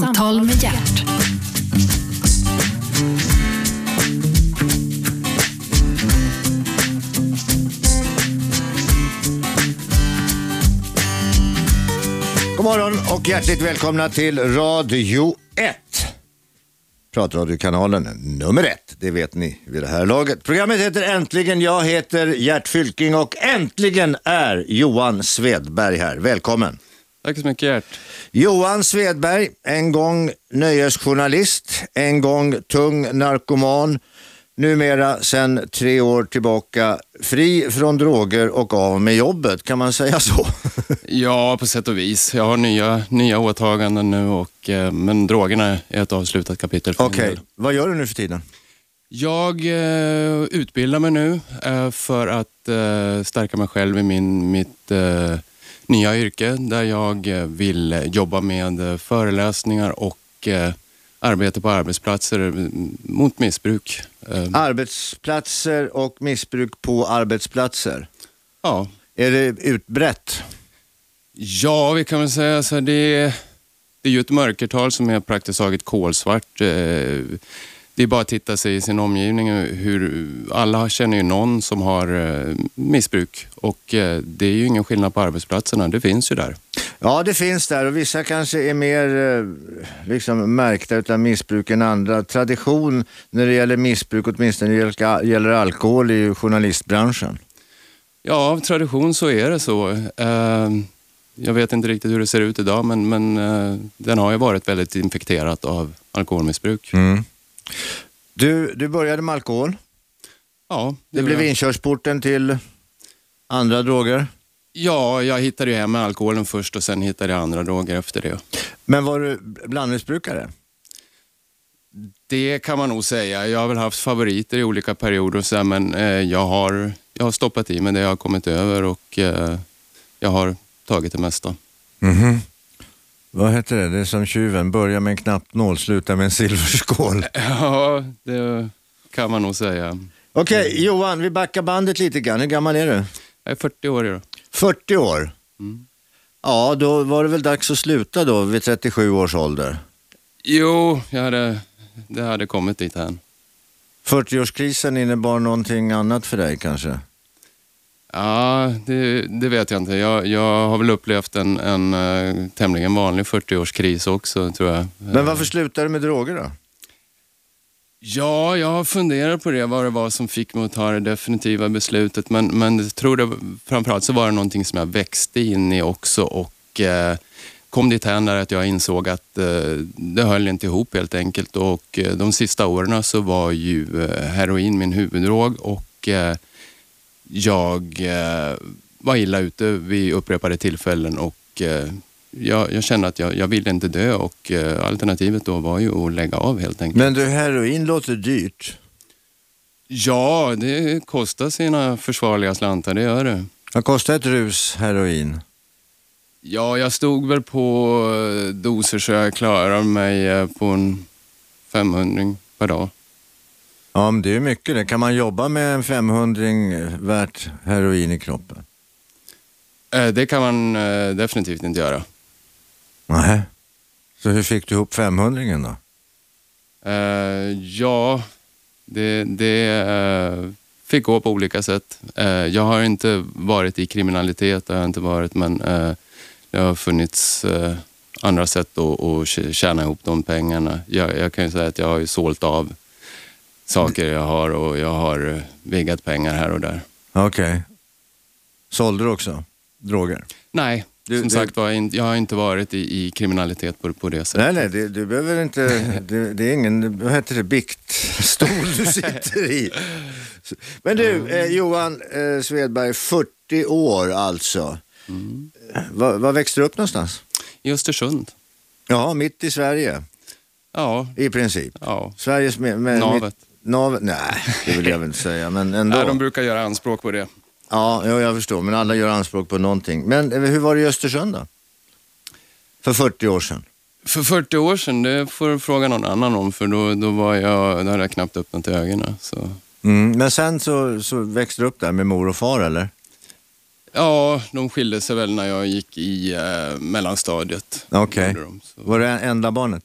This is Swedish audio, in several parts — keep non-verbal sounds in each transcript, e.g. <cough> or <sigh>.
Samtal med hjärt. God morgon och hjärtligt välkomna till Radio 1. Pratradiokanalen nummer ett, det vet ni vid det här laget. Programmet heter Äntligen, jag heter Gert Fylking och äntligen är Johan Svedberg här. Välkommen. Tack så mycket Gert. Johan Svedberg, en gång nöjesjournalist, en gång tung narkoman, numera sedan tre år tillbaka fri från droger och av med jobbet, kan man säga så? <laughs> Ja, på sätt och vis. Jag har nya, nya åtaganden nu, och, eh, men drogerna är ett avslutat kapitel Okej, del. vad gör du nu för tiden? Jag eh, utbildar mig nu eh, för att eh, stärka mig själv i min, mitt eh, nya yrke där jag eh, vill eh, jobba med eh, föreläsningar och arbete på arbetsplatser mot missbruk. Arbetsplatser och missbruk på arbetsplatser. ja, Är det utbrett? Ja, vi kan väl säga så här, det, är- det är ju ett mörkertal som är praktiskt taget kolsvart. Det är bara att titta sig i sin omgivning. Hur, alla känner ju någon som har eh, missbruk och eh, det är ju ingen skillnad på arbetsplatserna. Det finns ju där. Ja, det finns där och vissa kanske är mer eh, liksom, märkta utav missbruk än andra. Tradition när det gäller missbruk, åtminstone när det gäller- alkohol, i journalistbranschen. Ja, av tradition så är det så. Eh, Jag vet inte riktigt hur det ser ut idag men, men den har ju varit väldigt infekterat av alkoholmissbruk. Du, du började med alkohol. Ja, Det blev var- inkörsporten till andra droger. Ja, jag hittade ju hem med alkoholen först och sen hittade jag andra droger efter det. Men var du blandmissbrukare? Det kan man nog säga. Jag har väl haft favoriter i olika perioder och så här, men eh, jag, har, jag har stoppat i mig det jag har kommit över och eh, jag har tagit det mesta. Vad heter det? Det är som tjuven, börja med en knappnål, sluta med en silverskål. <laughs> Ja, det kan man nog säga. Okej, Johan, vi backar bandet lite grann. Hur gammal är du? Jag är 40 år idag. 40 år? Ja, då var det väl dags att sluta då vid 37 års ålder. Jo, jag hade, det hade kommit dit här. 40-årskrisen innebar någonting annat för dig kanske? Ja, det, det vet jag inte. Jag, jag har väl upplevt en, en eh, tämligen vanlig 40-årskris också, tror jag. Men varför slutade du med droger då? Ja, jag har funderat på det, vad det var som fick mig att ta det definitiva beslutet. Men, men jag tror det, framförallt så var det någonting som jag växte in i också och eh, kom dit här där att jag insåg att eh, det höll inte ihop helt enkelt. Och eh, de sista åren så var ju eh, heroin min huvuddrog och eh, jag eh, var illa ute vid upprepade tillfällen och eh, jag, jag kände att jag, jag ville inte dö och eh, alternativet då var ju att lägga av helt enkelt. Men du, heroin låter dyrt. Ja, det kostar sina försvarliga slantar, det gör det. Vad kostar ett rus heroin? Ja, jag stod väl på eh, doser så jag klarar mig eh, på en 500 per dag. Ja, men det är mycket det. Kan man jobba med en 500 värt heroin i kroppen? Eh, Det kan man eh, definitivt inte göra. Nej. Så hur fick du ihop 500 då? Eh, Ja, det, det fick gå på olika sätt. Jag har inte varit i kriminalitet, det har jag inte varit, men det har funnits andra sätt att, att tjäna ihop de pengarna. Jag, jag kan ju säga att jag har ju sålt av saker jag har och jag har eh, viggat pengar här och där. Okej. Sålde du också droger? Nej, Du- som du- sagt var, jag har inte varit i, i kriminalitet på, på det sättet. Nej, nej, det, du behöver inte, <laughs> det, det är ingen, vad heter det, biktstol du <laughs> sitter i. Men du, eh, Johan eh, Svedberg, 40 år alltså. Eh, Var, var växte du upp någonstans? I Östersund? Ja, mitt i Sverige, Ja, i princip. ja. Sveriges med, med, Navet. Mitt, navet? Nej, det vill jag väl inte säga, men ändå. Nej, de brukar göra anspråk på det. Ja, jo, jag förstår, men alla gör anspråk på någonting. Men eh, hur var det i Östersund då? För 40 år sedan. För 40 år sedan, det får du fråga någon annan om för då, då, var jag, då hade jag knappt öppnat ögonen. Så. Mm, men sen så, så växte du upp där med mor och far eller? Ja, de skilde sig väl när jag gick i eh, mellanstadiet. Okej. De, så- Var det enda barnet?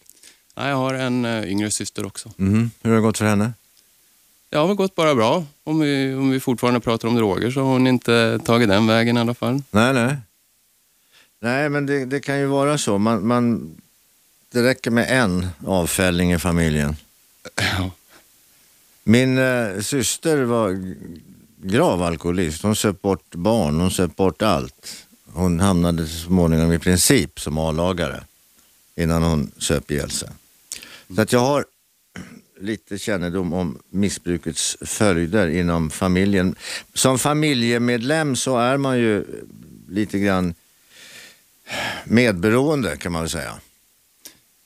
Nej, jag har en eh, yngre syster också. Mhm. Hur har det gått för henne? Det har väl gått bara bra. Om vi, om vi fortfarande pratar om droger så har hon inte tagit den vägen i alla fall. Nej, nej. Nej, men det, det kan ju vara så. Man, man, det räcker med en avfällning i familjen. Ja. Min eh, syster var grav alkoholist. Hon söp bort barn, hon söp bort allt. Hon hamnade så småningom i princip som A-lagare innan hon söp ihjäl sig. Så att jag har lite kännedom om missbrukets följder inom familjen. Som familjemedlem så är man ju lite grann medberoende kan man väl säga.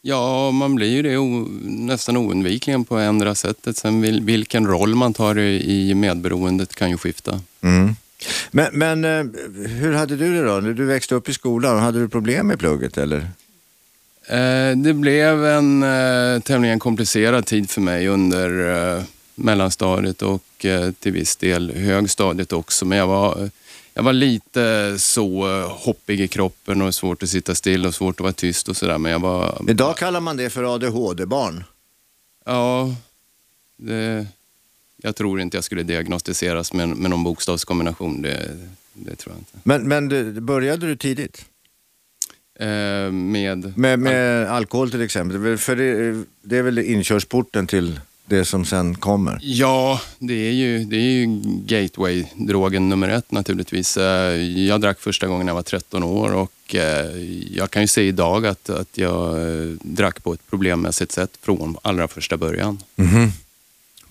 Ja, man blir ju det o, nästan oundvikligen på ändra sättet. Sen vil, vilken roll man tar i, i medberoendet kan ju skifta. Mm. Men, men eh, hur hade du det då? När du växte upp i skolan, hade du problem med plugget eller? Eh, det blev en eh, tämligen komplicerad tid för mig under eh, mellanstadiet och till viss del högstadiet också. Men jag var, jag var lite så hoppig i kroppen och svårt att sitta still och svårt att vara tyst och sådär. Men jag var... Idag kallar man det för ADHD-barn. Ja, det, jag tror inte jag skulle diagnostiseras med, med någon bokstavskombination. Det, det tror jag inte. Men, men du, började du tidigt? Eh, med... Med, med alkohol till exempel? För det, det är väl inkörsporten till det som sen kommer? Ja, det är ju, det är ju gateway-drogen nummer ett naturligtvis. Eh, Jag drack första gången jag var 13 år och eh, jag kan ju se idag att, att jag drack på ett problemmässigt sätt från allra första början.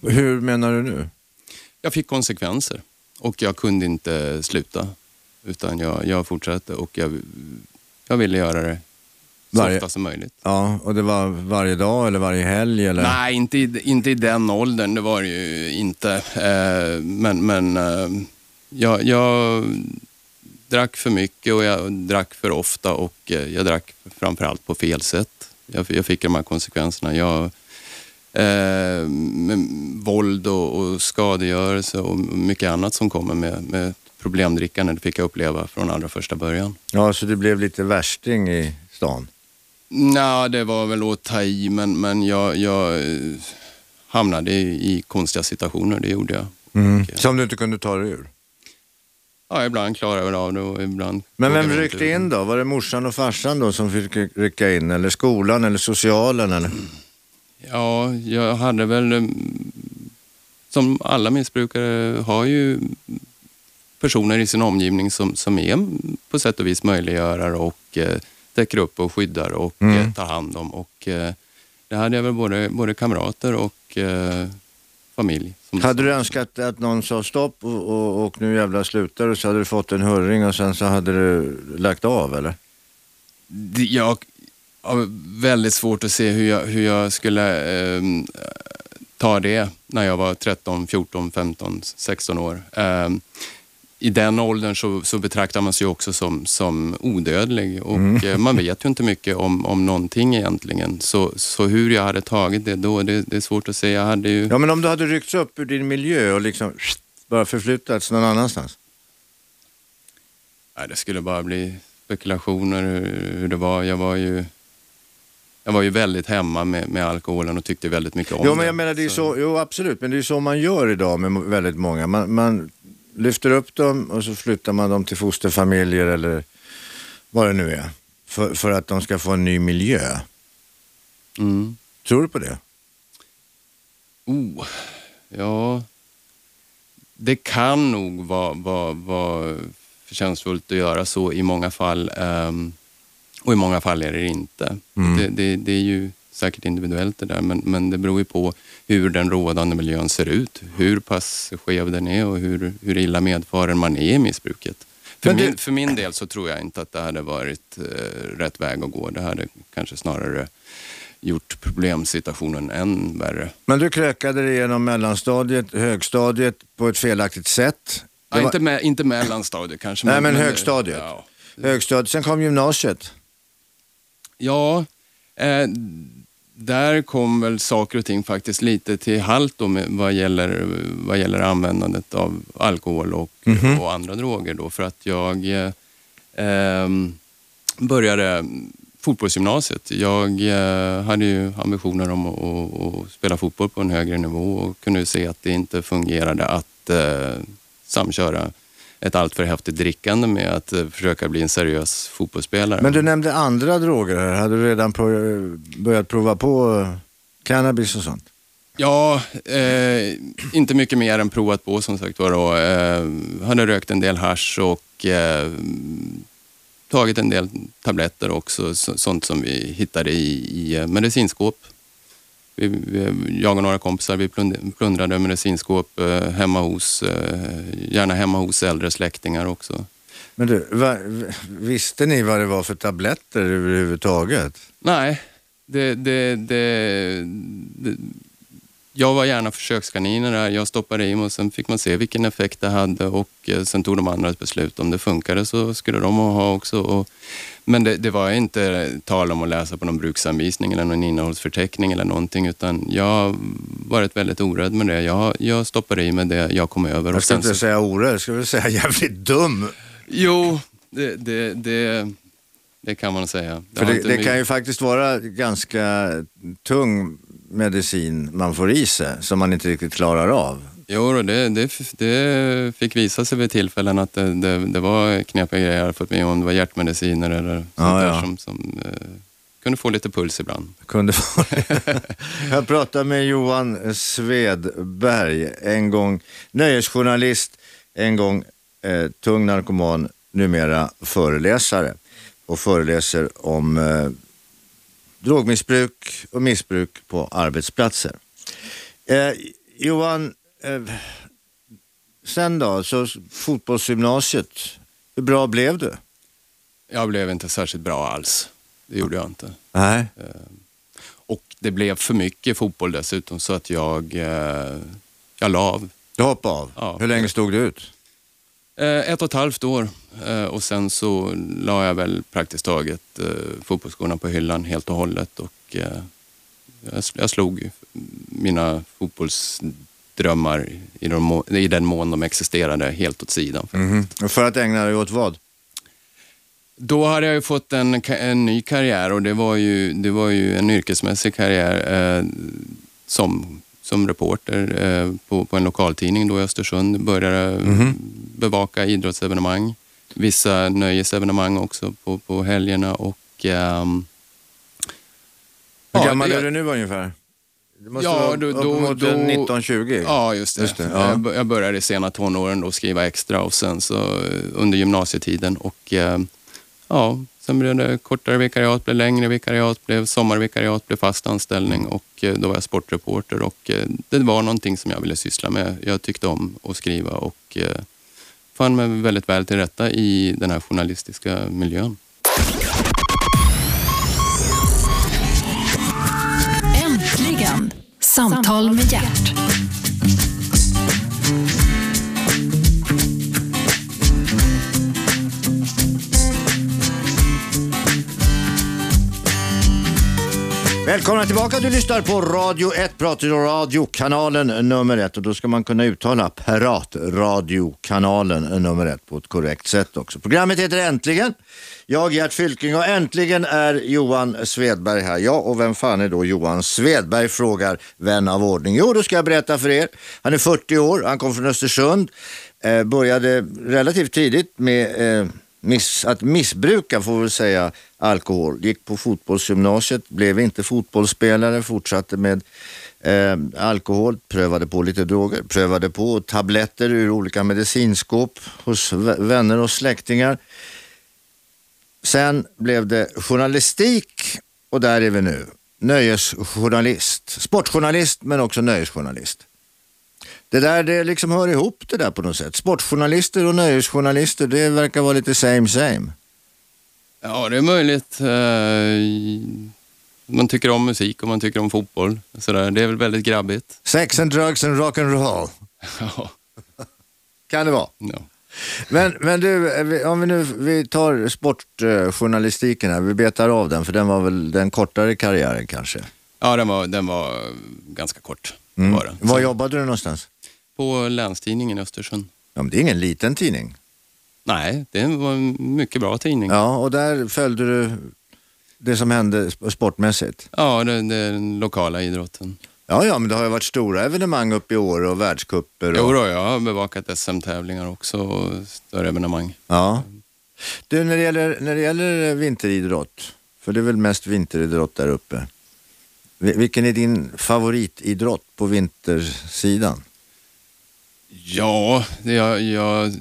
Hur menar du nu? Jag fick konsekvenser och jag kunde inte sluta. Utan jag, jag fortsatte och jag, jag ville göra det så Varje- ofta som möjligt. Ja, och det var varje dag eller varje helg? Eller? Nej, inte i, inte i den åldern. Det var det ju inte. Eh, men men eh, jag, jag drack för mycket och jag drack för ofta och eh, jag drack framförallt på fel sätt. Jag, jag fick de här konsekvenserna. Jag, eh, våld och, och skadegörelse och mycket annat som kommer med, med problemdrickande. Det fick jag uppleva från allra första början. Ja, så du blev lite värsting i stan? Nej, det var väl att ta i, men, men jag, jag eh, hamnade i, i konstiga situationer, det gjorde jag. Mm. Och, eh, Som du inte kunde ta dig ur? Ja, ibland klarade jag av det och ibland... Men vem ryckte in då? Var det morsan och farsan då som fick rycka in? Eller skolan eller socialen? Eller? Ja, jag hade väl... eh, Som alla missbrukare har ju personer i sin omgivning som, som är på sätt och vis möjliggörare och eh, täcker upp och skyddar och Mm. eh, tar hand om. Och, eh, det hade jag väl både, både kamrater och eh, familj. Hade du önskat att någon sa stopp och, och, och nu jävla slutar du så hade du fått en hurring och sen så hade du lagt av eller? Det- Jag har väldigt svårt att se hur jag, hur jag skulle eh, ta det när jag var 13, 14, 15, 16 år. Eh, I den åldern så, så betraktar man sig också som, som odödlig och eh, man vet ju inte mycket om, om någonting egentligen. Så, så hur jag hade tagit det då, det, det är svårt att säga. Jag hade ju... Ja men om du hade ryckts upp ur din miljö och liksom bara förflyttats någon annanstans? Nej, det skulle bara bli spekulationer hur, hur det var. Jag var ju, jag var ju väldigt hemma med, med alkoholen och tyckte väldigt mycket om Jo det. men jag menar det är så, jo absolut, men det är så man gör idag med väldigt många. Man, man lyfter upp dem och så flyttar man dem till fosterfamiljer eller vad det nu är. För, för att de ska få en ny miljö. Mm. Tror du på det? Oh, ja. Det kan nog vara, vara, vara förtjänstfullt att göra så i många fall. ehm, och i många fall är det inte. Mm. Det, det, det är ju säkert individuellt det där, men, men det beror ju på hur den rådande miljön ser ut. Hur pass skev den är och hur, hur illa medfaren man är i missbruket. För, Men du- min, för min del så tror jag inte att det hade varit eh, rätt väg att gå. Det hade kanske snarare gjort problemsituationen än värre. Men du krökade dig igenom mellanstadiet, högstadiet på ett felaktigt sätt. Ja, var- inte, med, inte mellanstadiet kanske. Nej, men högstadiet. Ja, Högstadiet, sen kom gymnasiet. ja eh, där kom väl saker och ting faktiskt lite till halt då med, vad, gäller, vad gäller användandet av alkohol och, Mhm. och andra droger. Då, för att jag eh, började fotbollsgymnasiet. Jag eh, hade ju ambitioner om att spela fotboll på en högre nivå och kunde se att det inte fungerade att eh, samköra ett alltför häftigt drickande med att eh, försöka bli en seriös fotbollsspelare. Men du nämnde andra droger här. Hade du redan pro- börjat prova på eh, cannabis och sånt? Ja, eh, inte mycket mer än provat på som sagt var. Då. Eh, hade rökt en del hasch och eh, tagit en del tabletter också. Så, sånt som vi hittade i, i eh, medicinskåp. Vi, vi, jag och några kompisar vi plund- plundrade medicinskåp eh, hemma hos, eh, gärna hemma hos äldre släktingar också. Men du, va, visste ni vad det var för tabletter överhuvudtaget? Nej, det, det, det, det, jag var gärna försökskaninen där. Jag stoppade i mig och sen fick man se vilken effekt det hade och eh, sen tog de andra ett beslut. Om det funkade så skulle de ha också. Men det, det var inte tal om att läsa på någon bruksanvisning eller någon innehållsförteckning eller någonting utan jag varit väldigt orädd med det. Jag, jag stoppade i mig det jag kom över. Jag ska inte så, säga orädd, jag ska väl säga jävligt dum. jo, det, det, det, det kan man säga. Det, det mycket- kan ju faktiskt vara ganska tung medicin man får i sig som man inte riktigt klarar av. Jo, det, det, det fick visa sig vid tillfällen att det, det, det var knepiga grejer. Jag har fått med om det var hjärtmediciner eller sånt Ja, där ja. som, som eh, kunde få lite puls ibland. <laughs> Kunde det. Jag pratade med Johan Svedberg, en gång nöjesjournalist, en gång eh, tung narkoman, numera föreläsare och föreläser om eh, drogmissbruk och missbruk på arbetsplatser. Eh, Johan, eh, sen då, så fotbollsgymnasiet, hur bra blev du? Jag blev inte särskilt bra alls. Det gjorde jag inte. Nej. Och det blev för mycket fotboll dessutom så att jag, eh, jag la av. Du hoppade av. Ja. Hur länge stod du ut? Eh, ett och ett halvt år eh, och sen så la jag väl praktiskt taget eh, fotbollsskorna på hyllan helt och hållet och jag, slog mina fotbollsdrömmar i, de må, i den mån de existerade helt åt sidan. Mhm. Och För att ägna dig åt vad? Då hade jag ju fått en, en ny karriär och det var ju, det var ju en yrkesmässig karriär eh, som, som reporter eh, på, på en lokaltidning då i Östersund. Började Mhm. bevaka idrottsevenemang, vissa nöjesevenemang också på, på helgerna och ehm, Hur Ja, gammal det- är du nu ungefär? Det måste Ja, vara då- då- uppemot då- 19-20? Ja, just det. Just det, ja. Jag bör- Jag började i sena tonåren då skriva extra och sen så eh, under gymnasietiden och eh, ja, sen blev det kortare vikariat, blev längre vikariat, blev sommarvikariat, blev fast anställning och eh, då var jag sportreporter och eh, det var någonting som jag ville syssla med. Jag tyckte om att skriva och eh, fann mig väldigt väl till rätta i den här journalistiska miljön. Äntligen! Samtal med hjärt. Välkomna tillbaka, du lyssnar på Radio 1, pratradiokanalen nummer 1 och då ska man kunna uttala Piratradiokanalen nummer 1 på ett korrekt sätt också. Programmet heter Äntligen. Jag Gert Fylking och äntligen är Johan Svedberg här. Ja, och vem fan är då Johan Svedberg frågar vän av ordning. Jo, då ska jag berätta för er. Han är 40 år, han kom från Östersund, eh, började relativt tidigt med eh, miss, att missbruka, får vi väl säga, alkohol. Gick på fotbollsgymnasiet, blev inte fotbollsspelare, fortsatte med eh, alkohol, prövade på lite droger, prövade på tabletter ur olika medicinskåp hos vänner och släktingar. Sen blev det journalistik och där är vi nu. Nöjesjournalist, sportjournalist men också nöjesjournalist. Det där det liksom hör ihop det där på något sätt. Sportjournalister och nöjesjournalister, det verkar vara lite same same. Ja, det är möjligt. Eh, Man tycker om musik och man tycker om fotboll. Så där, det är väl väldigt grabbigt. Sex and drugs and rock and roll. <laughs> Ja, Kan det vara. ja. Men, men du, eh, om vi nu vi tar sportjournalistiken här, vi betar av den för den var väl den kortare karriären kanske. Ja, den var, den var ganska kort. Mm. Var. Var jobbade du någonstans? På Länstidningen i Östersund. Ja, men det är ingen liten tidning. Nej, det var en mycket bra tidning. Ja, och där följde du det som hände sp- sportmässigt. Ja, är den lokala idrotten. Ja, ja, men det har ju varit stora evenemang uppe i år och världscuper. Jo Och, då, jag har bevakat SM-tävlingar också och större evenemang. ja. Du, när det, gäller, när det gäller vinteridrott, för det är väl mest vinteridrott där uppe. Vi- Vilken är din favoritidrott på vintersidan? Ja, jag, jag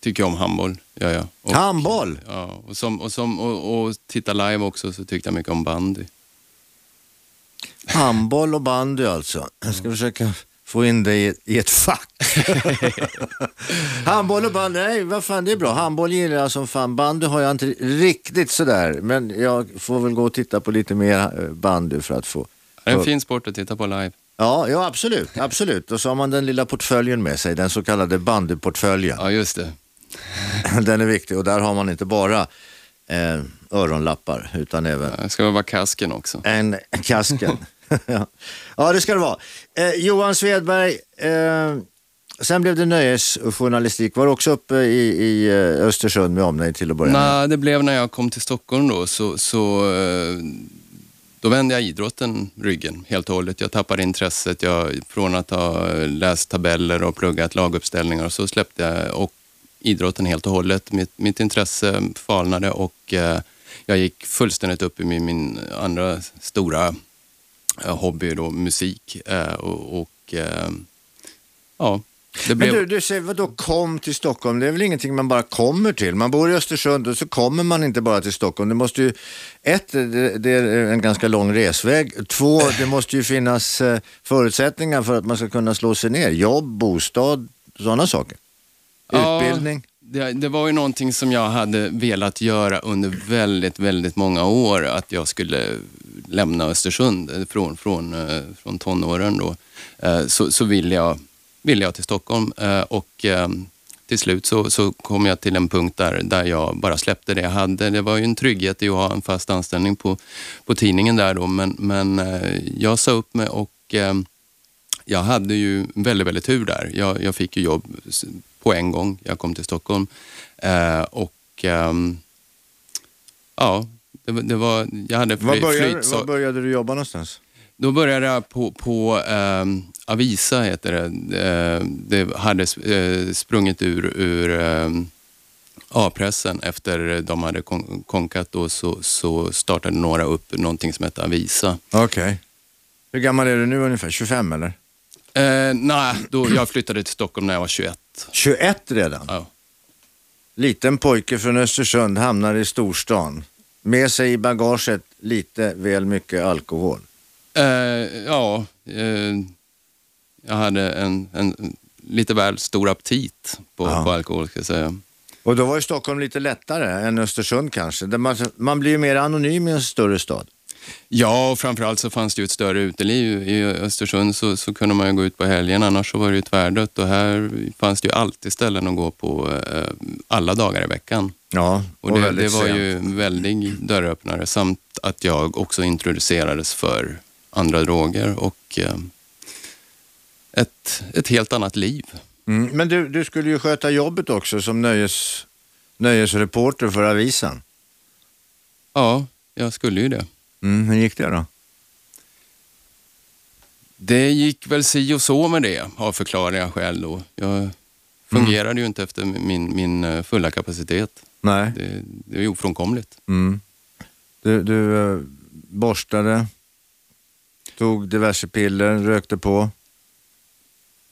tycker om handboll. Ja, ja. Och, Handboll? Ja, och, som, och, som, och, och titta live också så tyckte jag mycket om bandy. Handboll och bandy alltså. Jag ska försöka få in det i, i ett fack. <laughs> Handboll och bandy, nej vad fan det är bra. Handboll gillar jag som fan. Bandy har jag inte riktigt sådär. Men jag får väl gå och titta på lite mer eh, bandy för att få. Det är en fin sport att titta på live. Ja, ja absolut, absolut. Och så har man den lilla portföljen med sig, den så kallade bandyportföljen. Ja, just det. <laughs> Den är viktig och där har man inte bara eh, öronlappar utan även Det ska vara kasken också. en kasken. <laughs> ja. ja, det ska det vara. Eh, Johan Svedberg, eh, sen blev det nöjesjournalistik. Var du också uppe i, i eh, Östersund med omnejd till att börja med? Nej, det blev när jag kom till Stockholm då, så, så eh, då vände jag idrotten ryggen helt och hållet. Jag tappade intresset. Jag, från att ha läst tabeller och pluggat laguppställningar och så släppte jag och idrotten helt och hållet. Mitt, mitt intresse falnade och eh, jag gick fullständigt upp i min, min andra stora eh, hobby, då, musik. Eh, och och eh, ja, det Men blev... du, du säger vadå kom till Stockholm? Det är väl ingenting man bara kommer till? Man bor i Östersund och så kommer man inte bara till Stockholm. Det måste ju, ett, det, är en ganska lång resväg. Två, det måste ju finnas eh, förutsättningar för att man ska kunna slå sig ner. Jobb, bostad, sådana saker. Ja. Utbildning. Det, det var ju någonting som jag hade velat göra under väldigt, väldigt många år. Att jag skulle lämna Östersund från, från, eh, från tonåren. Då. Eh, Så, så ville jag, ville jag till Stockholm Eh, och eh, till slut så, så kom jag till en punkt där, där jag bara släppte det jag hade. Det var ju en trygghet i att ha en fast anställning på, på tidningen där då, men, men eh, jag sa upp mig och jag hade ju väldigt, väldigt tur där. Jag, jag fick ju jobb på en gång. Jag kom till Stockholm. Och ehm, ja, det, var- det var, jag hade Var fly, började, flyt. Så, var började du jobba någonstans? Då började jag på, på ehm, Avisa, heter det. Eh, det hade eh, sprungit ur, ur ehm, A-pressen efter de hade kon- konkat då, så, så startade några upp någonting som hette Avisa. Okej. Hur gammal är du nu ungefär? 25 eller? Eh, nej, då jag flyttade till Stockholm när jag var 21. 21 redan? Ja. Liten pojke från Östersund hamnar i storstan. Med sig i bagaget lite väl mycket alkohol. Eh, ja, eh, jag hade en, en lite väl stor aptit på, Ja. på alkohol ska jag säga. Och då var ju Stockholm lite lättare än Östersund kanske. Man, man blir ju mer anonym i en större stad. Ja, och framförallt så fanns det ju ett större uteliv. I Östersund så, så kunde man ju gå ut på helgen, annars så var det ju tvärdött. Och här fanns det ju alltid ställen att gå på eh, alla dagar i veckan. Ja, Och det, väldigt det var sent. ju en väldig dörröppnare samt att jag också introducerades för andra droger och eh, ett, ett helt annat liv. Mm. Men du, du skulle ju sköta jobbet också som nöjes, nöjesreporter för Avisan. Ja, jag skulle ju det. Mm. Hur gick det då? Det gick väl si och så med det av förklarliga skäl då. Jag fungerade ju inte efter min, min eh, fulla kapacitet. Nej. Det, det är ofrånkomligt. Mm. Du, du eh, borstade, tog diverse piller, rökte på.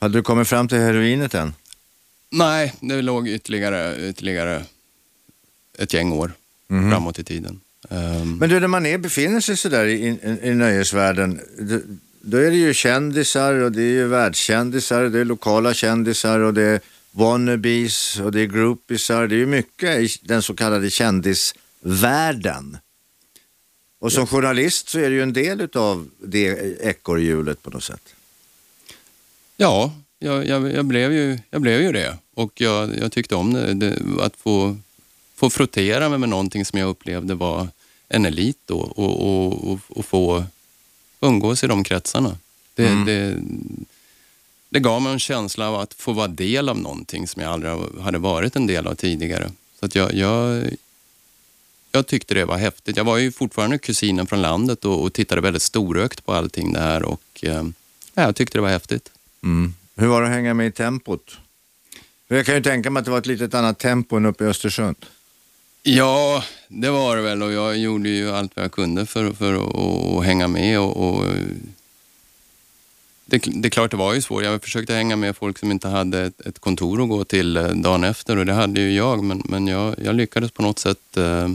Hade du kommit fram till heroinet än? Nej, det låg ytterligare, ytterligare ett gäng år Mhm. framåt i tiden. Ehm, Men du, när man är, befinner sig sådär i, i, i nöjesvärlden, då, då är det ju kändisar och det är ju världskändisar, det är lokala kändisar och det är wannabes och det är groupisar. Det är ju mycket i den så kallade kändisvärlden. Och som journalist så är det ju en del av det ekorrhjulet på något sätt. Ja, jag, jag, jag, blev ju, jag blev ju det. Och jag, jag tyckte om det, det, att få, få frottera mig med någonting som jag upplevde var en elit då och, och, och, och få umgås i de kretsarna. Det, det, det gav mig en känsla av att få vara del av någonting som jag aldrig hade varit en del av tidigare. Så att jag, jag, jag tyckte det var häftigt. Jag var ju fortfarande kusinen från landet och, och tittade väldigt storögt på allting det här och eh, ja, jag tyckte det var häftigt. Mm. Hur var det att hänga med i tempot? Jag kan ju tänka mig att det var ett litet annat tempo än uppe i Östersund. Ja, det var det väl och jag gjorde ju allt vad jag kunde för, för att, att hänga med. Och, och det, det är klart det var ju svårt. Jag försökte hänga med folk som inte hade ett, ett kontor att gå till eh, dagen efter och det hade ju jag men, men jag, jag lyckades på något sätt eh,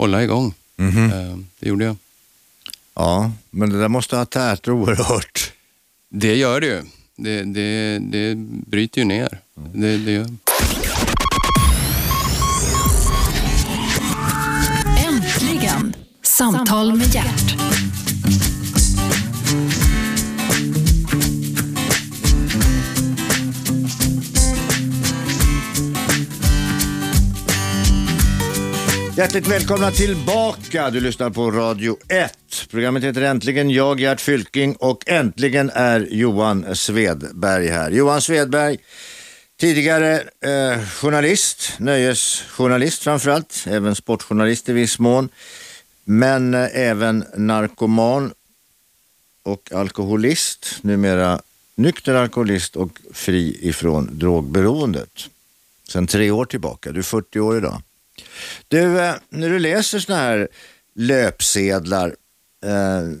hålla igång. Mhm. Eh, det gjorde jag. Ja, men det där måste ha tärt oerhört. Det gör det ju. Det, det, det bryter ju ner. Det, det gör. Äntligen! Samtal med hjärt. Hjärtligt välkomna tillbaka. Du lyssnar på Radio 1. Programmet heter Äntligen. Jag, Gert Fylking och äntligen är Johan Svedberg här. Johan Svedberg, tidigare eh, journalist, nöjesjournalist framförallt, även sportjournalist i viss mån, men eh, även narkoman och alkoholist, numera nykter alkoholist och fri ifrån drogberoendet. Sen tre år tillbaka. Du är 40 år idag. Du, eh, när du läser såna här löpsedlar eh,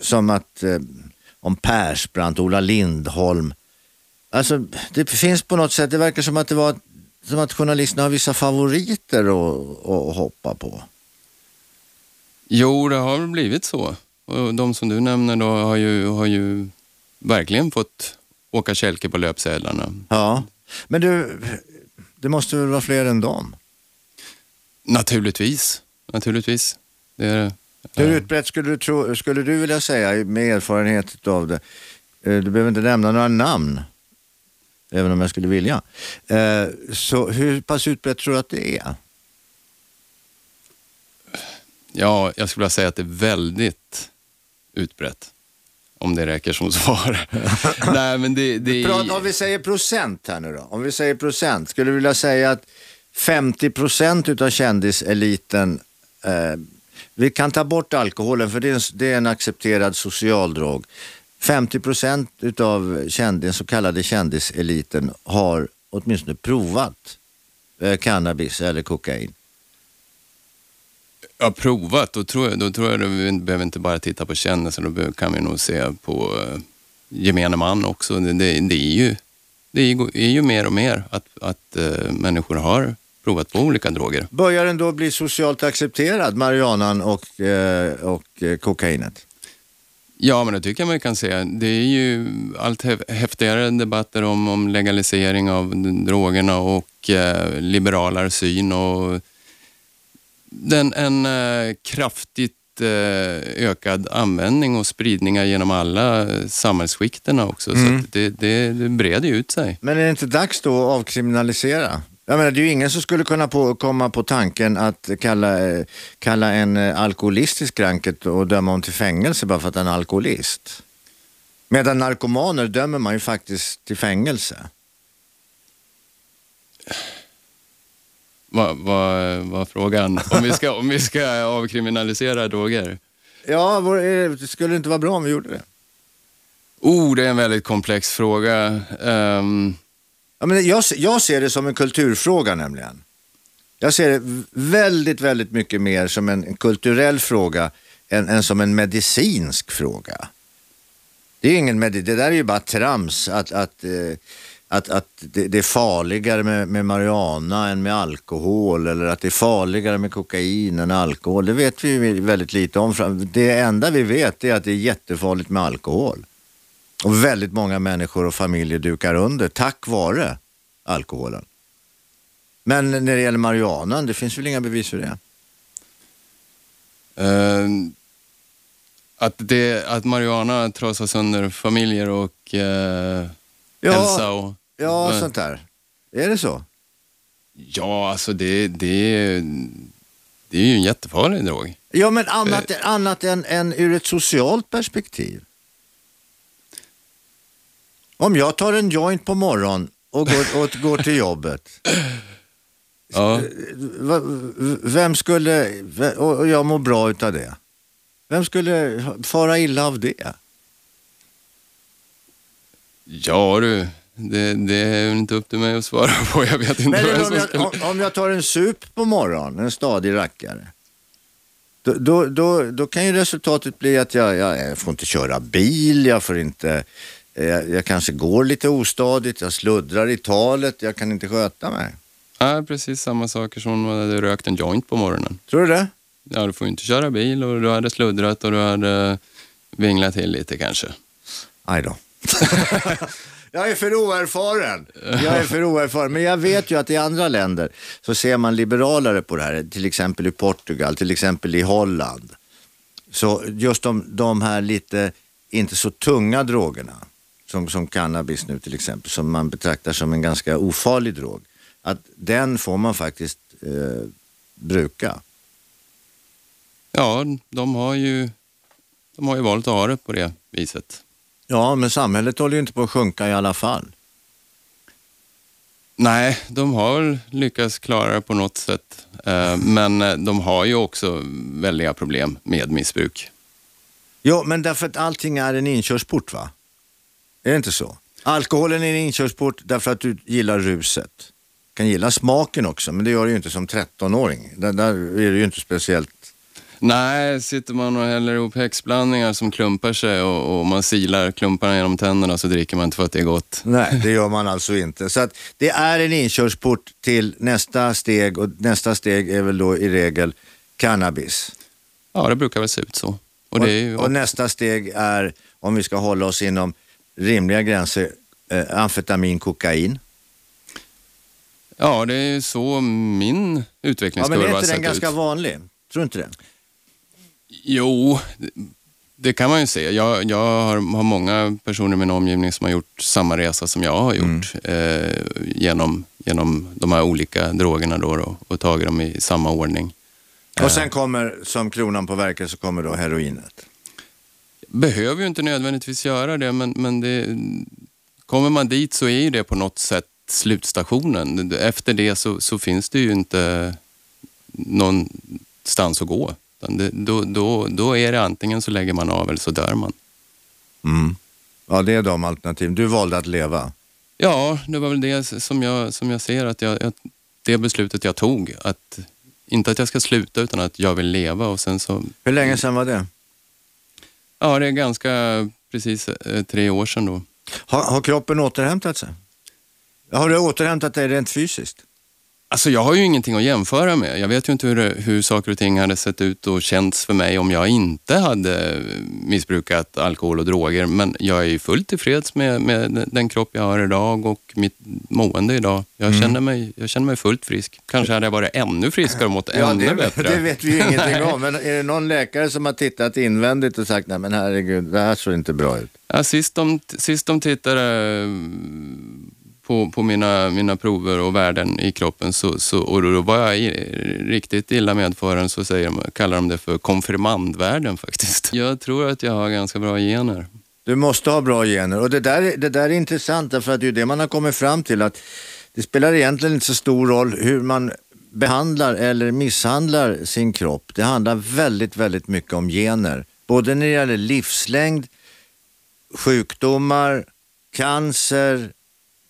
som att eh, om Persbrandt, Ola Lindholm. Alltså det finns på något sätt, det verkar som att det var som att journalisterna har vissa favoriter att, att hoppa på. Jo, det har blivit så. Och de som du nämner då har ju, har ju verkligen fått åka kälke på löpsedlarna. Ja, men du, det måste väl vara fler än dem? Naturligtvis. Naturligtvis. Det är det. Hur utbrett skulle du, tro, skulle du vilja säga med erfarenhet av det? Eh, Du behöver inte nämna några namn, även om jag skulle vilja. Eh, Så hur pass utbrett tror du att det är? Ja, jag skulle vilja säga att det är väldigt utbrett. Om det räcker som <laughs> svar. <laughs> Nej, men det, det Om vi säger procent här nu då. Om vi säger procent, skulle du vilja säga att 50 procent utav kändiseliten, eh, vi kan ta bort alkoholen för det är en, det är en accepterad social drog. 50 procent utav känd, den så kallade kändiseliten har åtminstone provat eh, cannabis eller kokain. Ja, provat. Då tror jag, då tror jag att vi behöver inte bara titta på kändisar, då kan vi nog se på eh, gemene man också. Det, det, det, är ju, det är ju, är ju mer och mer att, att eh, människor har provat på olika droger. Börjar den då bli socialt accepterad, marijuanan och, eh, och eh, kokainet? Ja, men det tycker jag man kan säga. Det är ju allt hä- häftigare debatter om, om legalisering av drogerna och eh, liberalare syn och den, en eh, kraftigt eh, ökad användning och spridningar genom alla samhällsskikterna också. Så att det, det, det breder ut sig. Men är det inte dags då att avkriminalisera? Jag menar, det är ju ingen som skulle kunna på, komma på tanken att kalla, eh, kalla en eh, alkoholistisk ranket och döma honom till fängelse bara för att han är alkoholist. Medan narkomaner dömer man ju faktiskt till fängelse. Vad vad var frågan? Om vi ska, om vi ska avkriminalisera droger? Ja, eh, det skulle inte vara bra om vi gjorde det. Oh, det är en väldigt komplex fråga. Ehm, Ja, men jag, jag ser det som en kulturfråga nämligen. Jag ser det väldigt, väldigt mycket mer som en, en kulturell fråga än, än som en medicinsk fråga. Det, är ingen med, det där är ju bara trams att, att, eh, att, att det, det är farligare med, med marijuana än med alkohol eller att det är farligare med kokain än alkohol. Det vet vi ju väldigt lite om. Det enda vi vet är att det är jättefarligt med alkohol. Och väldigt många människor och familjer dukar under tack vare alkoholen. Men när det gäller marijuanan, det finns väl inga bevis för det? ehm, att, det, att marijuana trasar sönder familjer och eh, hälsa och... Ja, Men- sånt där. Är det så? Ja, alltså det, det, det är ju en jättefarlig drog. Ja, men annat, annat än, än ur ett socialt perspektiv. Om jag tar en joint på morgonen och går, <laughs> och går till jobbet. Ja. Vem skulle, och jag mår bra utav det. Vem skulle fara illa av det? Ja du, det, det är inte upp till mig att svara på. Jag vet inte Men om jag, skulle... om jag tar en sup på morgonen, en stadig rackare. Då, då, då, då kan ju resultatet bli att jag, jag, jag får inte köra bil, jag får inte, jag, jag kanske går lite ostadigt, jag sluddrar i talet, jag kan inte sköta mig. Ja, precis samma saker som om man hade rökt en joint på morgonen. Tror du det? Ja, du får ju inte köra bil och du hade sluddrat och du hade vinglat till lite kanske. Aj då. <laughs> jag är för oerfaren. Jag är för oerfaren. Men jag vet ju att i andra länder så ser man liberalare på det här. Till exempel i Portugal, till exempel i Holland. Så just de, de här lite, inte så tunga drogerna, som, som cannabis nu till exempel, som man betraktar som en ganska ofarlig drog. Att den får man faktiskt eh, bruka. Ja, de har ju, de har ju valt att ha det på det viset. Ja, men samhället håller ju inte på att sjunka i alla fall. Nej, de har väl lyckats klara det på något sätt. Eh, Men eh, de har ju också väldiga problem med missbruk. Jo, men därför att allting är en inkörsport va? Är det inte så? Alkoholen är en inkörsport därför att du gillar ruset. kan gilla smaken också, men det gör du ju inte som 13-åring. Där, där är det ju inte speciellt... Nej, sitter man och häller ihop häxblandningar som klumpar sig och, och man silar klumparna genom tänderna så dricker man inte för att det är gott. Nej, det gör man <laughs> alltså inte. Så att det är en inkörsport till nästa steg och nästa steg är väl då i regel cannabis. Ja, det brukar väl se ut så. Och ju, och nästa steg är, om vi ska hålla oss inom rimliga gränser, eh, amfetamin, kokain. ja, det är så min Ja, utvecklingskurva men är har inte den sett ganska ut. vanlig? Tror du inte det? Jo, det kan man ju se. Jag, jag har, har många personer i min omgivning som har gjort samma resa som jag har gjort eh, genom, genom de här olika drogerna då, då och tagit dem i samma ordning. Och sen kommer, som kronan på verket, så kommer då heroinet. Behöver ju inte nödvändigtvis göra det, men, men det, kommer man dit så är ju det på något sätt slutstationen. Efter det så, så finns det ju inte någonstans att gå. Det, då, då, då är det antingen så lägger man av eller så dör man. Mm. Ja, det är de alternativen. Du valde att leva. Ja, det var väl det som jag, som jag ser att jag, jag, det beslutet jag tog. Att, inte att jag ska sluta utan att jag vill leva och sen så, Hur länge sedan var det? Ja det är ganska precis eh, tre år sedan då. Har, har kroppen återhämtat sig? Har du återhämtat dig rent fysiskt? Alltså jag har ju ingenting att jämföra med. Jag vet ju inte hur, hur saker och ting hade sett ut och känts för mig om jag inte hade missbrukat alkohol och droger. Men jag är ju fullt tillfreds med, med den kropp jag har idag och mitt mående idag. Jag, känner, mig, jag känner mig fullt frisk. Kanske hade jag varit ännu friskare och mått <laughs> ännu det, bättre. det vet vi ju ingenting om. Men <laughs> är det någon läkare som har tittat invändigt och sagt, nej men herregud, det här såg inte bra ut. Ja, sist, de, sist de tittade mm, på, på mina, mina prover och värden i kroppen så, så, och då var jag i, riktigt illa medförande så säger de, kallar de det för konfirmandvärden faktiskt. <laughs> Jag tror att jag har ganska bra gener. Du måste ha bra gener och det där, är- det där är intressant därför att det är ju det man har kommit fram till att det spelar egentligen inte så stor roll hur man behandlar eller misshandlar sin kropp. Det handlar väldigt, väldigt mycket om gener. Både när det gäller livslängd, sjukdomar, cancer,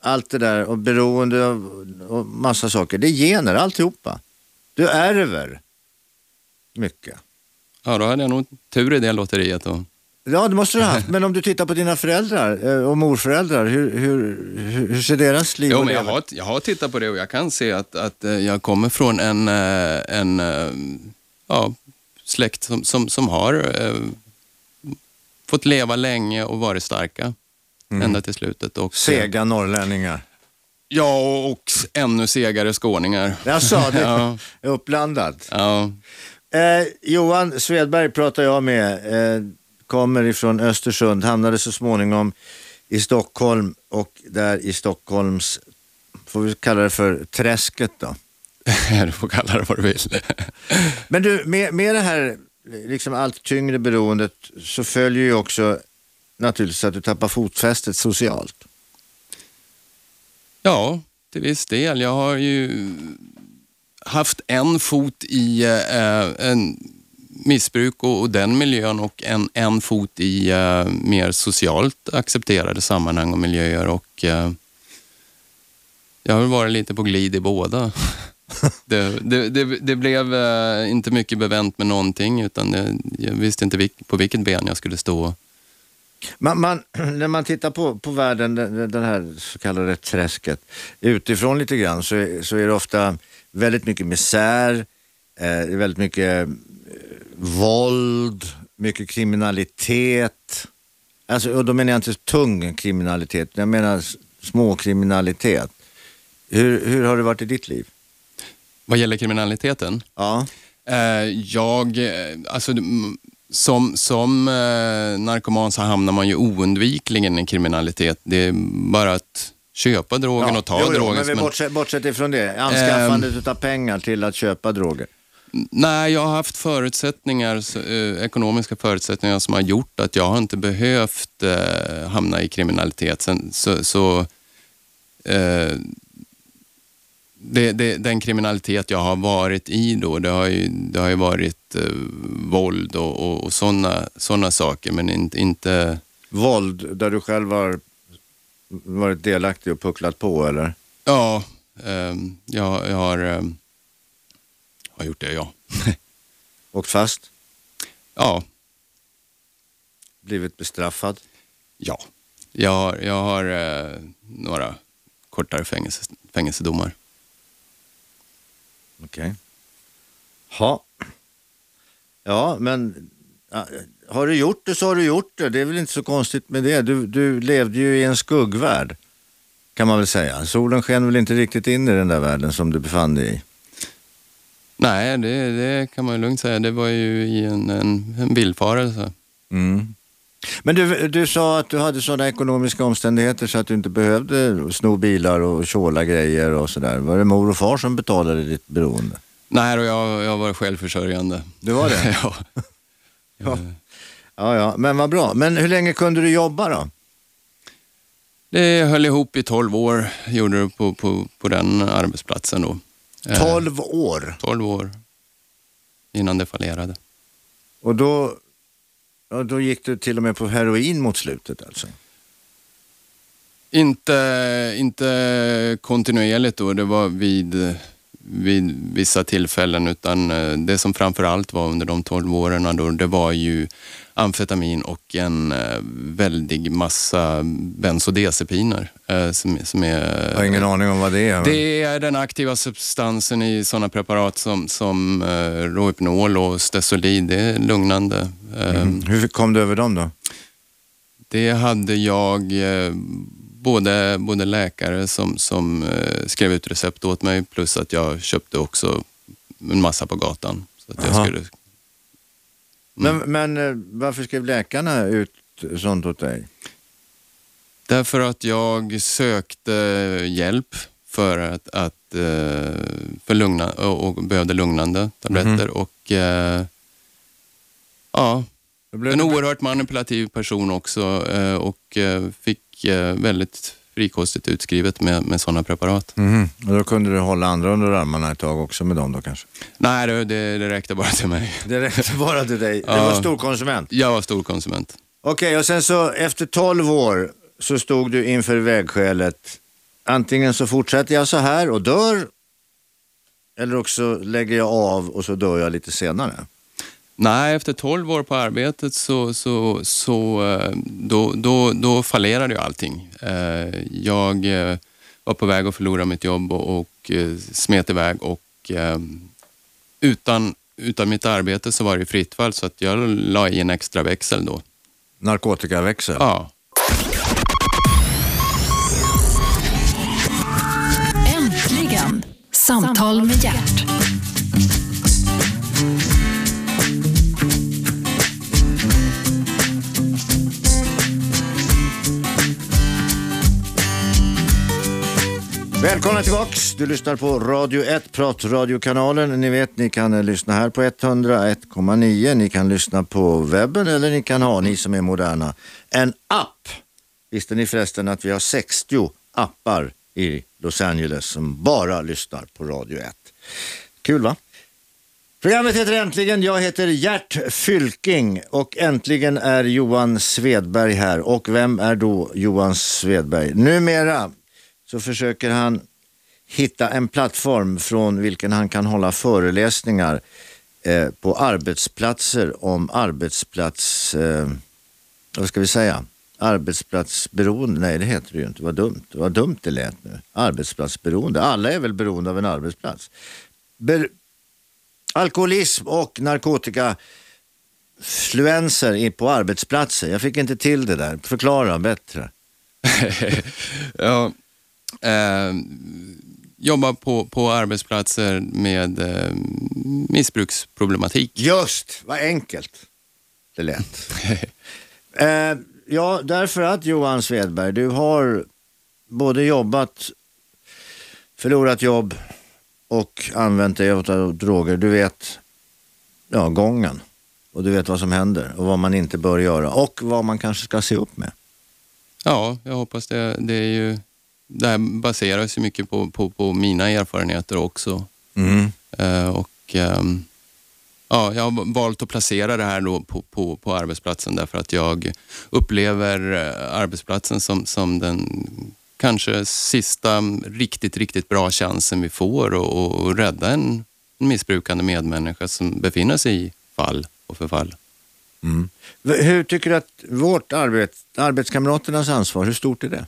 allt det där och beroende av och massa saker. Det är gener alltihopa. Du ärver mycket. Ja, då hade jag nog tur i det lotteriet. Då. Ja, det måste du ha haft. Men om du tittar på dina föräldrar eh, och morföräldrar, hur, hur, hur, ser deras liv och men jag har, jag har tittat på det och jag kan se att, att eh, jag kommer från en, eh, en ja, släkt som, som, som har eh, fått leva länge och varit starka ända till slutet. Och, Sega norrlänningar. Ja, och, och ännu segare skåningar. Jag sa det, <laughs> Ja. uppblandat. Ja, Eh, Johan Svedberg pratar jag med, eh, kommer ifrån Östersund, hamnade så småningom i Stockholm och där i Stockholms, får vi kalla det för träsket då, <laughs> du får kalla det vad du vill. Men du, med, med det här liksom allt tyngre beroendet så följer ju också naturligtvis att du tappar fotfästet socialt. Ja, till viss del. Jag har ju haft en fot i eh, en missbruk och, och, den miljön och en, en fot i eh, mer socialt accepterade sammanhang och miljöer. Och, eh, jag har varit lite på glid i båda. <laughs> det, det, det, det, blev eh, inte mycket bevänt med någonting utan jag visste inte vilk, på vilket ben jag skulle stå. Man, man, <clears throat> när man tittar på, på världen, den här så kallade träsket, utifrån lite grann så, är, så är det ofta väldigt mycket misär, eh, väldigt mycket eh, våld, mycket kriminalitet. Alltså, och då menar jag inte tung kriminalitet, jag menar småkriminalitet. Hur, hur har det varit i ditt liv? Vad gäller kriminaliteten? Ja. Eh, jag, eh, alltså som, som eh, narkoman så hamnar man ju oundvikligen i kriminalitet. Det är bara att köpa drogen ja, och ta jo, drogen. Men vi bortsett, bortsett ifrån det, anskaffandet eh, av pengar till att köpa droger. Nej, jag har haft förutsättningar, eh, ekonomiska förutsättningar som har gjort att jag har inte behövt eh, hamna i kriminalitet. Sen, så, så eh, det, det, den kriminalitet jag har varit i då, det har ju, det har ju varit eh, våld och, och, och sådana såna saker, men inte, inte... Våld där du själv har varit delaktig och pucklat på, eller? Ja, eh, jag, jag har, eh, har gjort det, ja. <laughs> Åkt fast? Ja. Blivit bestraffad? Ja. Jag har, jag har eh, några kortare fängelse, fängelsedomar. Okej. Okay. Ha. Ja, men har du gjort det så har du gjort det. Det är väl inte så konstigt med det. Du, du levde ju i en skuggvärld kan man väl säga. Solen sken väl inte riktigt in i den där världen som du befann dig i? Nej, det, det kan man lugnt säga. Det var ju i en, en, en villfarelse. Mm. Men du, du sa att du hade sådana ekonomiska omständigheter så att du inte behövde sno bilar och tjåla grejer och sådär. Var det mor och far som betalade ditt beroende? Nej, jag, jag var självförsörjande. Du var det? <laughs> ja. ja. Ja, ja, men vad bra. Men hur länge kunde du jobba då? Det höll ihop i 12 år, gjorde det på, på, på den arbetsplatsen då. 12 år? 12 år innan det fallerade. Och då Ja, då gick du till och med på heroin mot slutet alltså? Inte, inte kontinuerligt då, det var vid, vid vissa tillfällen utan eh, det som framför allt var under de 12 åren då, det var ju amfetamin och en eh, väldig massa bensodiazepiner. Eh, som, som är, jag har ingen aning om vad det är. Men... Det är den aktiva substansen i sådana preparat som, som Rohypnol och Stesolid. Det är lugnande. Mm. Hur kom du över dem då? Det hade jag både, både läkare som, som skrev ut recept åt mig plus att jag köpte också en massa på gatan. Så att jag skulle Mm. Men, men eh, varför skrev läkarna ut sånt åt dig? Därför att jag sökte hjälp för att, att eh, för lugna, och behövde lugnande tabletter. Mm. Och eh, ja, en oerhört manipulativ person också och fick väldigt frikostigt utskrivet med, med sådana preparat. Mm. Och då kunde du hålla andra under armarna ett tag också med dem då kanske? Nej, det, det, det räckte bara till mig. Det räckte bara till dig? Du var storkonsument? Jag var storkonsument. Okej, okay, och sen så efter 12 år så stod du inför vägskälet. Antingen så fortsätter jag så här och dör eller också lägger jag av och så dör jag lite senare. Nej, efter 12 år på arbetet så, så, så eh, då, då, då fallerade ju allting. Eh, jag eh, var på väg att förlora mitt jobb och, och smet iväg och utan, utan mitt arbete så var det fritt fall så att jag la i en extra växel då. Narkotikaväxel? Ja. Äntligen, Samtal med hjärt. Välkomna tillbaks. Du lyssnar på Radio 1, pratradiokanalen. Ni vet, ni kan eh, lyssna här på 101,9. Ni kan lyssna på webben eller ni kan ha, ni som är moderna, en app. Visste ni förresten att vi har 60 appar i Los Angeles som bara lyssnar på Radio 1. Kul va? Programmet heter Äntligen. Jag heter Gert Fylking och äntligen är Johan Svedberg här. Och vem är då Johan Svedberg? Numera så försöker han hitta en plattform från vilken han kan hålla föreläsningar eh, på arbetsplatser om arbetsplats, eh, vad ska vi säga, arbetsplatsberoende. Nej, det heter det ju inte. Vad dumt. Vad dumt det lät nu. Arbetsplatsberoende. Alla är väl beroende av en arbetsplats. Ber alkoholism och narkotikafluenser på arbetsplatser. Jag fick inte till det där. Förklara bättre. <laughs> ja, eh, jobba på, på arbetsplatser med eh, missbruksproblematik. Just, vad enkelt det lät. <laughs> eh, ja, därför att Johan Svedberg, du har både jobbat, förlorat jobb och använt dig av droger. Du vet ja, gången och du vet vad som händer och vad man inte bör göra och vad man kanske ska se upp med. Ja, jag hoppas det. Det, är ju, det här baseras ju mycket på, på, på mina erfarenheter också. Mm. Uh, och um, ja, Jag har valt att placera det här då på, på, på arbetsplatsen därför att jag upplever uh, arbetsplatsen som, som den kanske sista riktigt, riktigt bra chansen vi får att rädda en missbrukande medmänniska som befinner sig i fall och förfall. Mm. Hur tycker du att vårt arbete, arbetskamraternas ansvar, hur stort är det?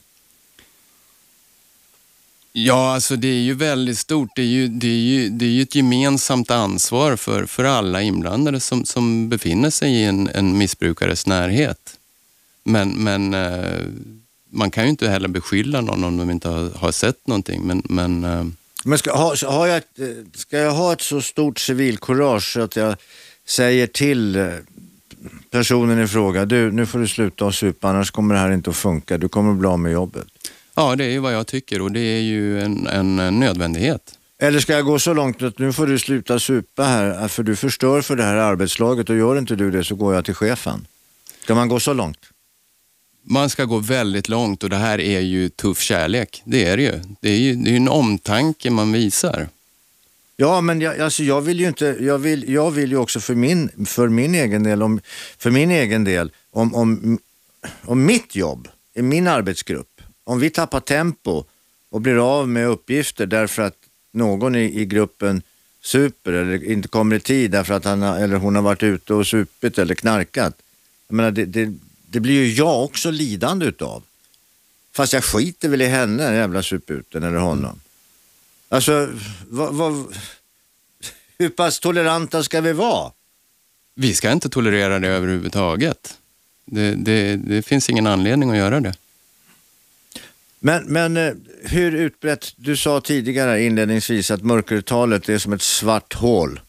Ja, alltså det är ju väldigt stort. Det är ju, det är ju, det är ju ett gemensamt ansvar för, för alla inblandade som, som befinner sig i en, en missbrukares närhet. Men, men eh, man kan ju inte heller beskylla någon om de inte har, har sett någonting. Men, men, eh. men ska, ha, har jag ett, ska jag ha ett så stort civilkurage att jag säger till eh, personen i fråga, du nu får du sluta att supa annars kommer det här inte att funka, du kommer att bli av med jobbet. Ja, det är ju vad jag tycker och det är ju en, en nödvändighet. Eller ska jag gå så långt att nu får du sluta supa här för du förstör för det här arbetslaget och gör inte du det så går jag till chefen. Ska man gå så långt? Man ska gå väldigt långt och det här är ju tuff kärlek. Det är det ju. Det är ju det är en omtanke man visar. Ja, men jag, alltså jag vill ju inte, jag vill, jag vill ju också för min, för min egen del, om, för min egen del, om, om, om mitt jobb i min arbetsgrupp, om vi tappar tempo och blir av med uppgifter därför att någon i, i gruppen super eller inte kommer i tid därför att han eller hon har varit ute och supit eller knarkat. Jag menar, det, det, det blir ju jag också lidande utav. Fast jag skiter väl i henne, den jävla suputen eller honom. Alltså, vad, vad, hur pass toleranta ska vi vara? Vi ska inte tolerera det överhuvudtaget. Det, det, det finns ingen anledning att göra det. Men, men eh, hur utbrett, du sa tidigare inledningsvis att mörkertalet är som ett svart hål.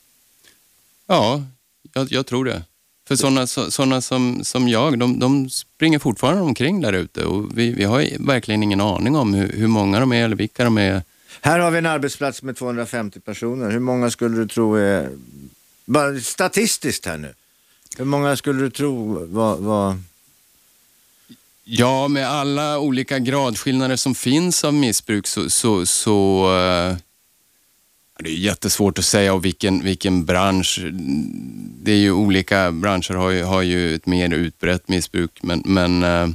Ja, jag, jag tror det. För sådana såna som, som jag, de, de springer fortfarande omkring där ute och vi, vi har verkligen ingen aning om hur, hur många de är eller vilka de är. Här har vi en arbetsplats med 250 personer. Hur många skulle du tro är, bara statistiskt här nu, hur många skulle du tro var, var... Ja, med alla olika gradskillnader som finns av missbruk så, så, så eh, det är jättesvårt att säga och vilken, vilken bransch. Det är ju olika branscher har ju, har ju ett mer utbrett missbruk, men, men eh,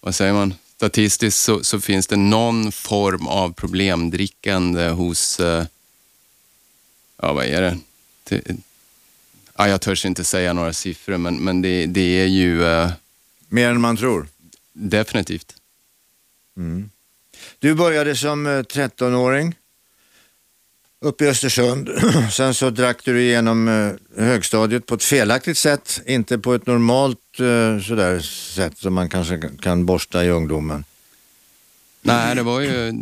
vad säger man? statistiskt så, så, finns det någon form av problemdrickande hos, eh, ja vad är det? ja, jag törs inte säga några siffror, men, men det, det är ju... Mer än man tror? Definitivt. Mm. Du började som 13-åring eh, uppe i Östersund. <clears throat> Sen så drack du igenom eh, högstadiet på ett felaktigt sätt, inte på ett normalt eh, sådär sätt som man kanske kan borsta i ungdomen. Nej, det var ju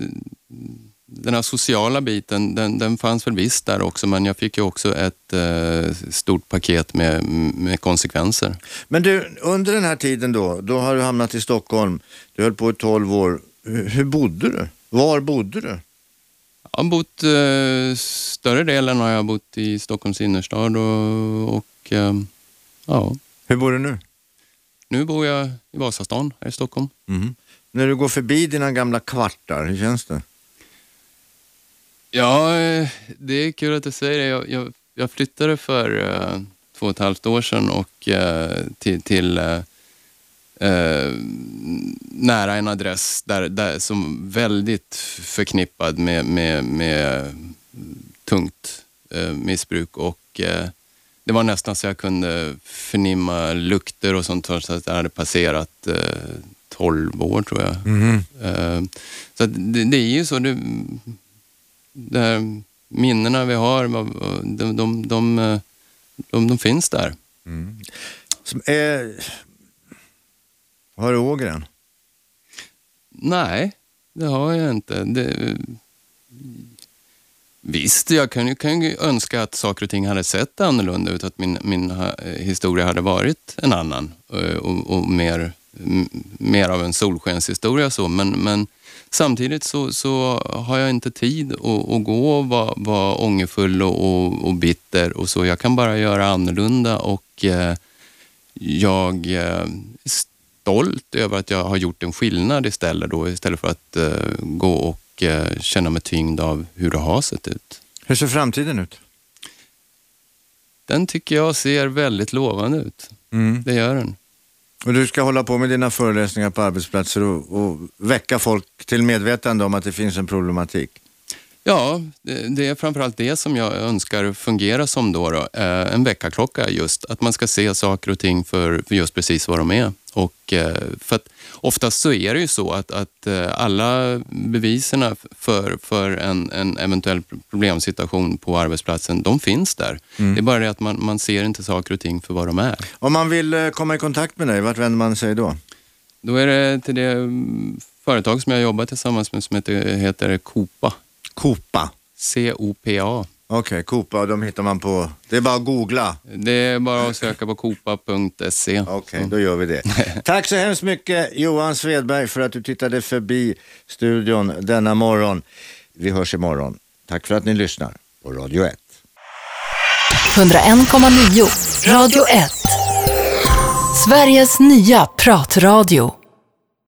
den här sociala biten, den, den fanns väl visst där också, men jag fick ju också ett eh, stort paket med, med konsekvenser. Men du, under den här tiden då, då har du hamnat i Stockholm. Du höll på i 12 år. Hur, hur bodde du? Var bodde du? Jag har bott, eh, större delen har jag bott i Stockholms innerstad och, och eh, ja, Hur bor du nu? nu bor jag i Vasastan här i Stockholm. Mhm. När du går förbi dina gamla kvartar, hur känns det? Ja, eh, det är kul att du säger det. Jag, jag, jag flyttade för eh, två och ett halvt år sedan och, eh, till, till eh, nära en adress där, där, som väldigt förknippad med, med, med tungt missbruk. Och, det var nästan så jag kunde förnimma lukter och sånt trots att jag hade passerat eh, 12 år tror jag. Eh, så det, det är ju så. Det, det här minnena vi har, de, de, de, eh, de, finns där. Som är... Har du Ågren? Nej, det har jag inte. Det, visst, jag kan ju, kan ju önska att saker och ting hade sett annorlunda ut, att min, min ha- historia hade varit en annan eh, och, och mer, mer av en solskenshistoria. Så. Men, men samtidigt så, så har jag inte tid att, att gå och vara, vara ångerfull och, och, och bitter och så. Jag kan bara göra annorlunda och eh, jag eh, är stolt över att jag har gjort en skillnad istället, då, istället för att eh, gå och eh, känna mig tyngd av hur det har sett ut. Hur ser framtiden ut? Den tycker jag ser väldigt lovande ut. Mm. Det gör den. Och du ska hålla på med dina föreläsningar på arbetsplatser och, och väcka folk till medvetande om att det finns en problematik. Ja, det, är framförallt det som jag önskar fungera som då, då eh, en väckarklocka just. Att man ska se saker och ting för, för just precis vad de är. Och, eh, för att oftast så är det ju så att, att eh, alla beviserna för, för en, en eventuell problemsituation på arbetsplatsen, de finns där. Det är bara det att man, man ser inte saker och ting för vad de är. Om man vill komma i kontakt med dig, vart vänder man sig då? Då är det till det mm, företag som jag jobbar tillsammans med som heter, heter. Copa. C-O-P-A. Okej, Copa, de hittar man på... Det är bara att googla. Det är bara att söka på copa.se. Okej, då gör vi det. <laughs> Tack så hemskt mycket Johan Svedberg för att du tittade förbi studion denna morgon. Vi hörs imorgon. Tack för att ni lyssnar på Radio 1. 101,9 Radio 1. Sveriges nya pratradio.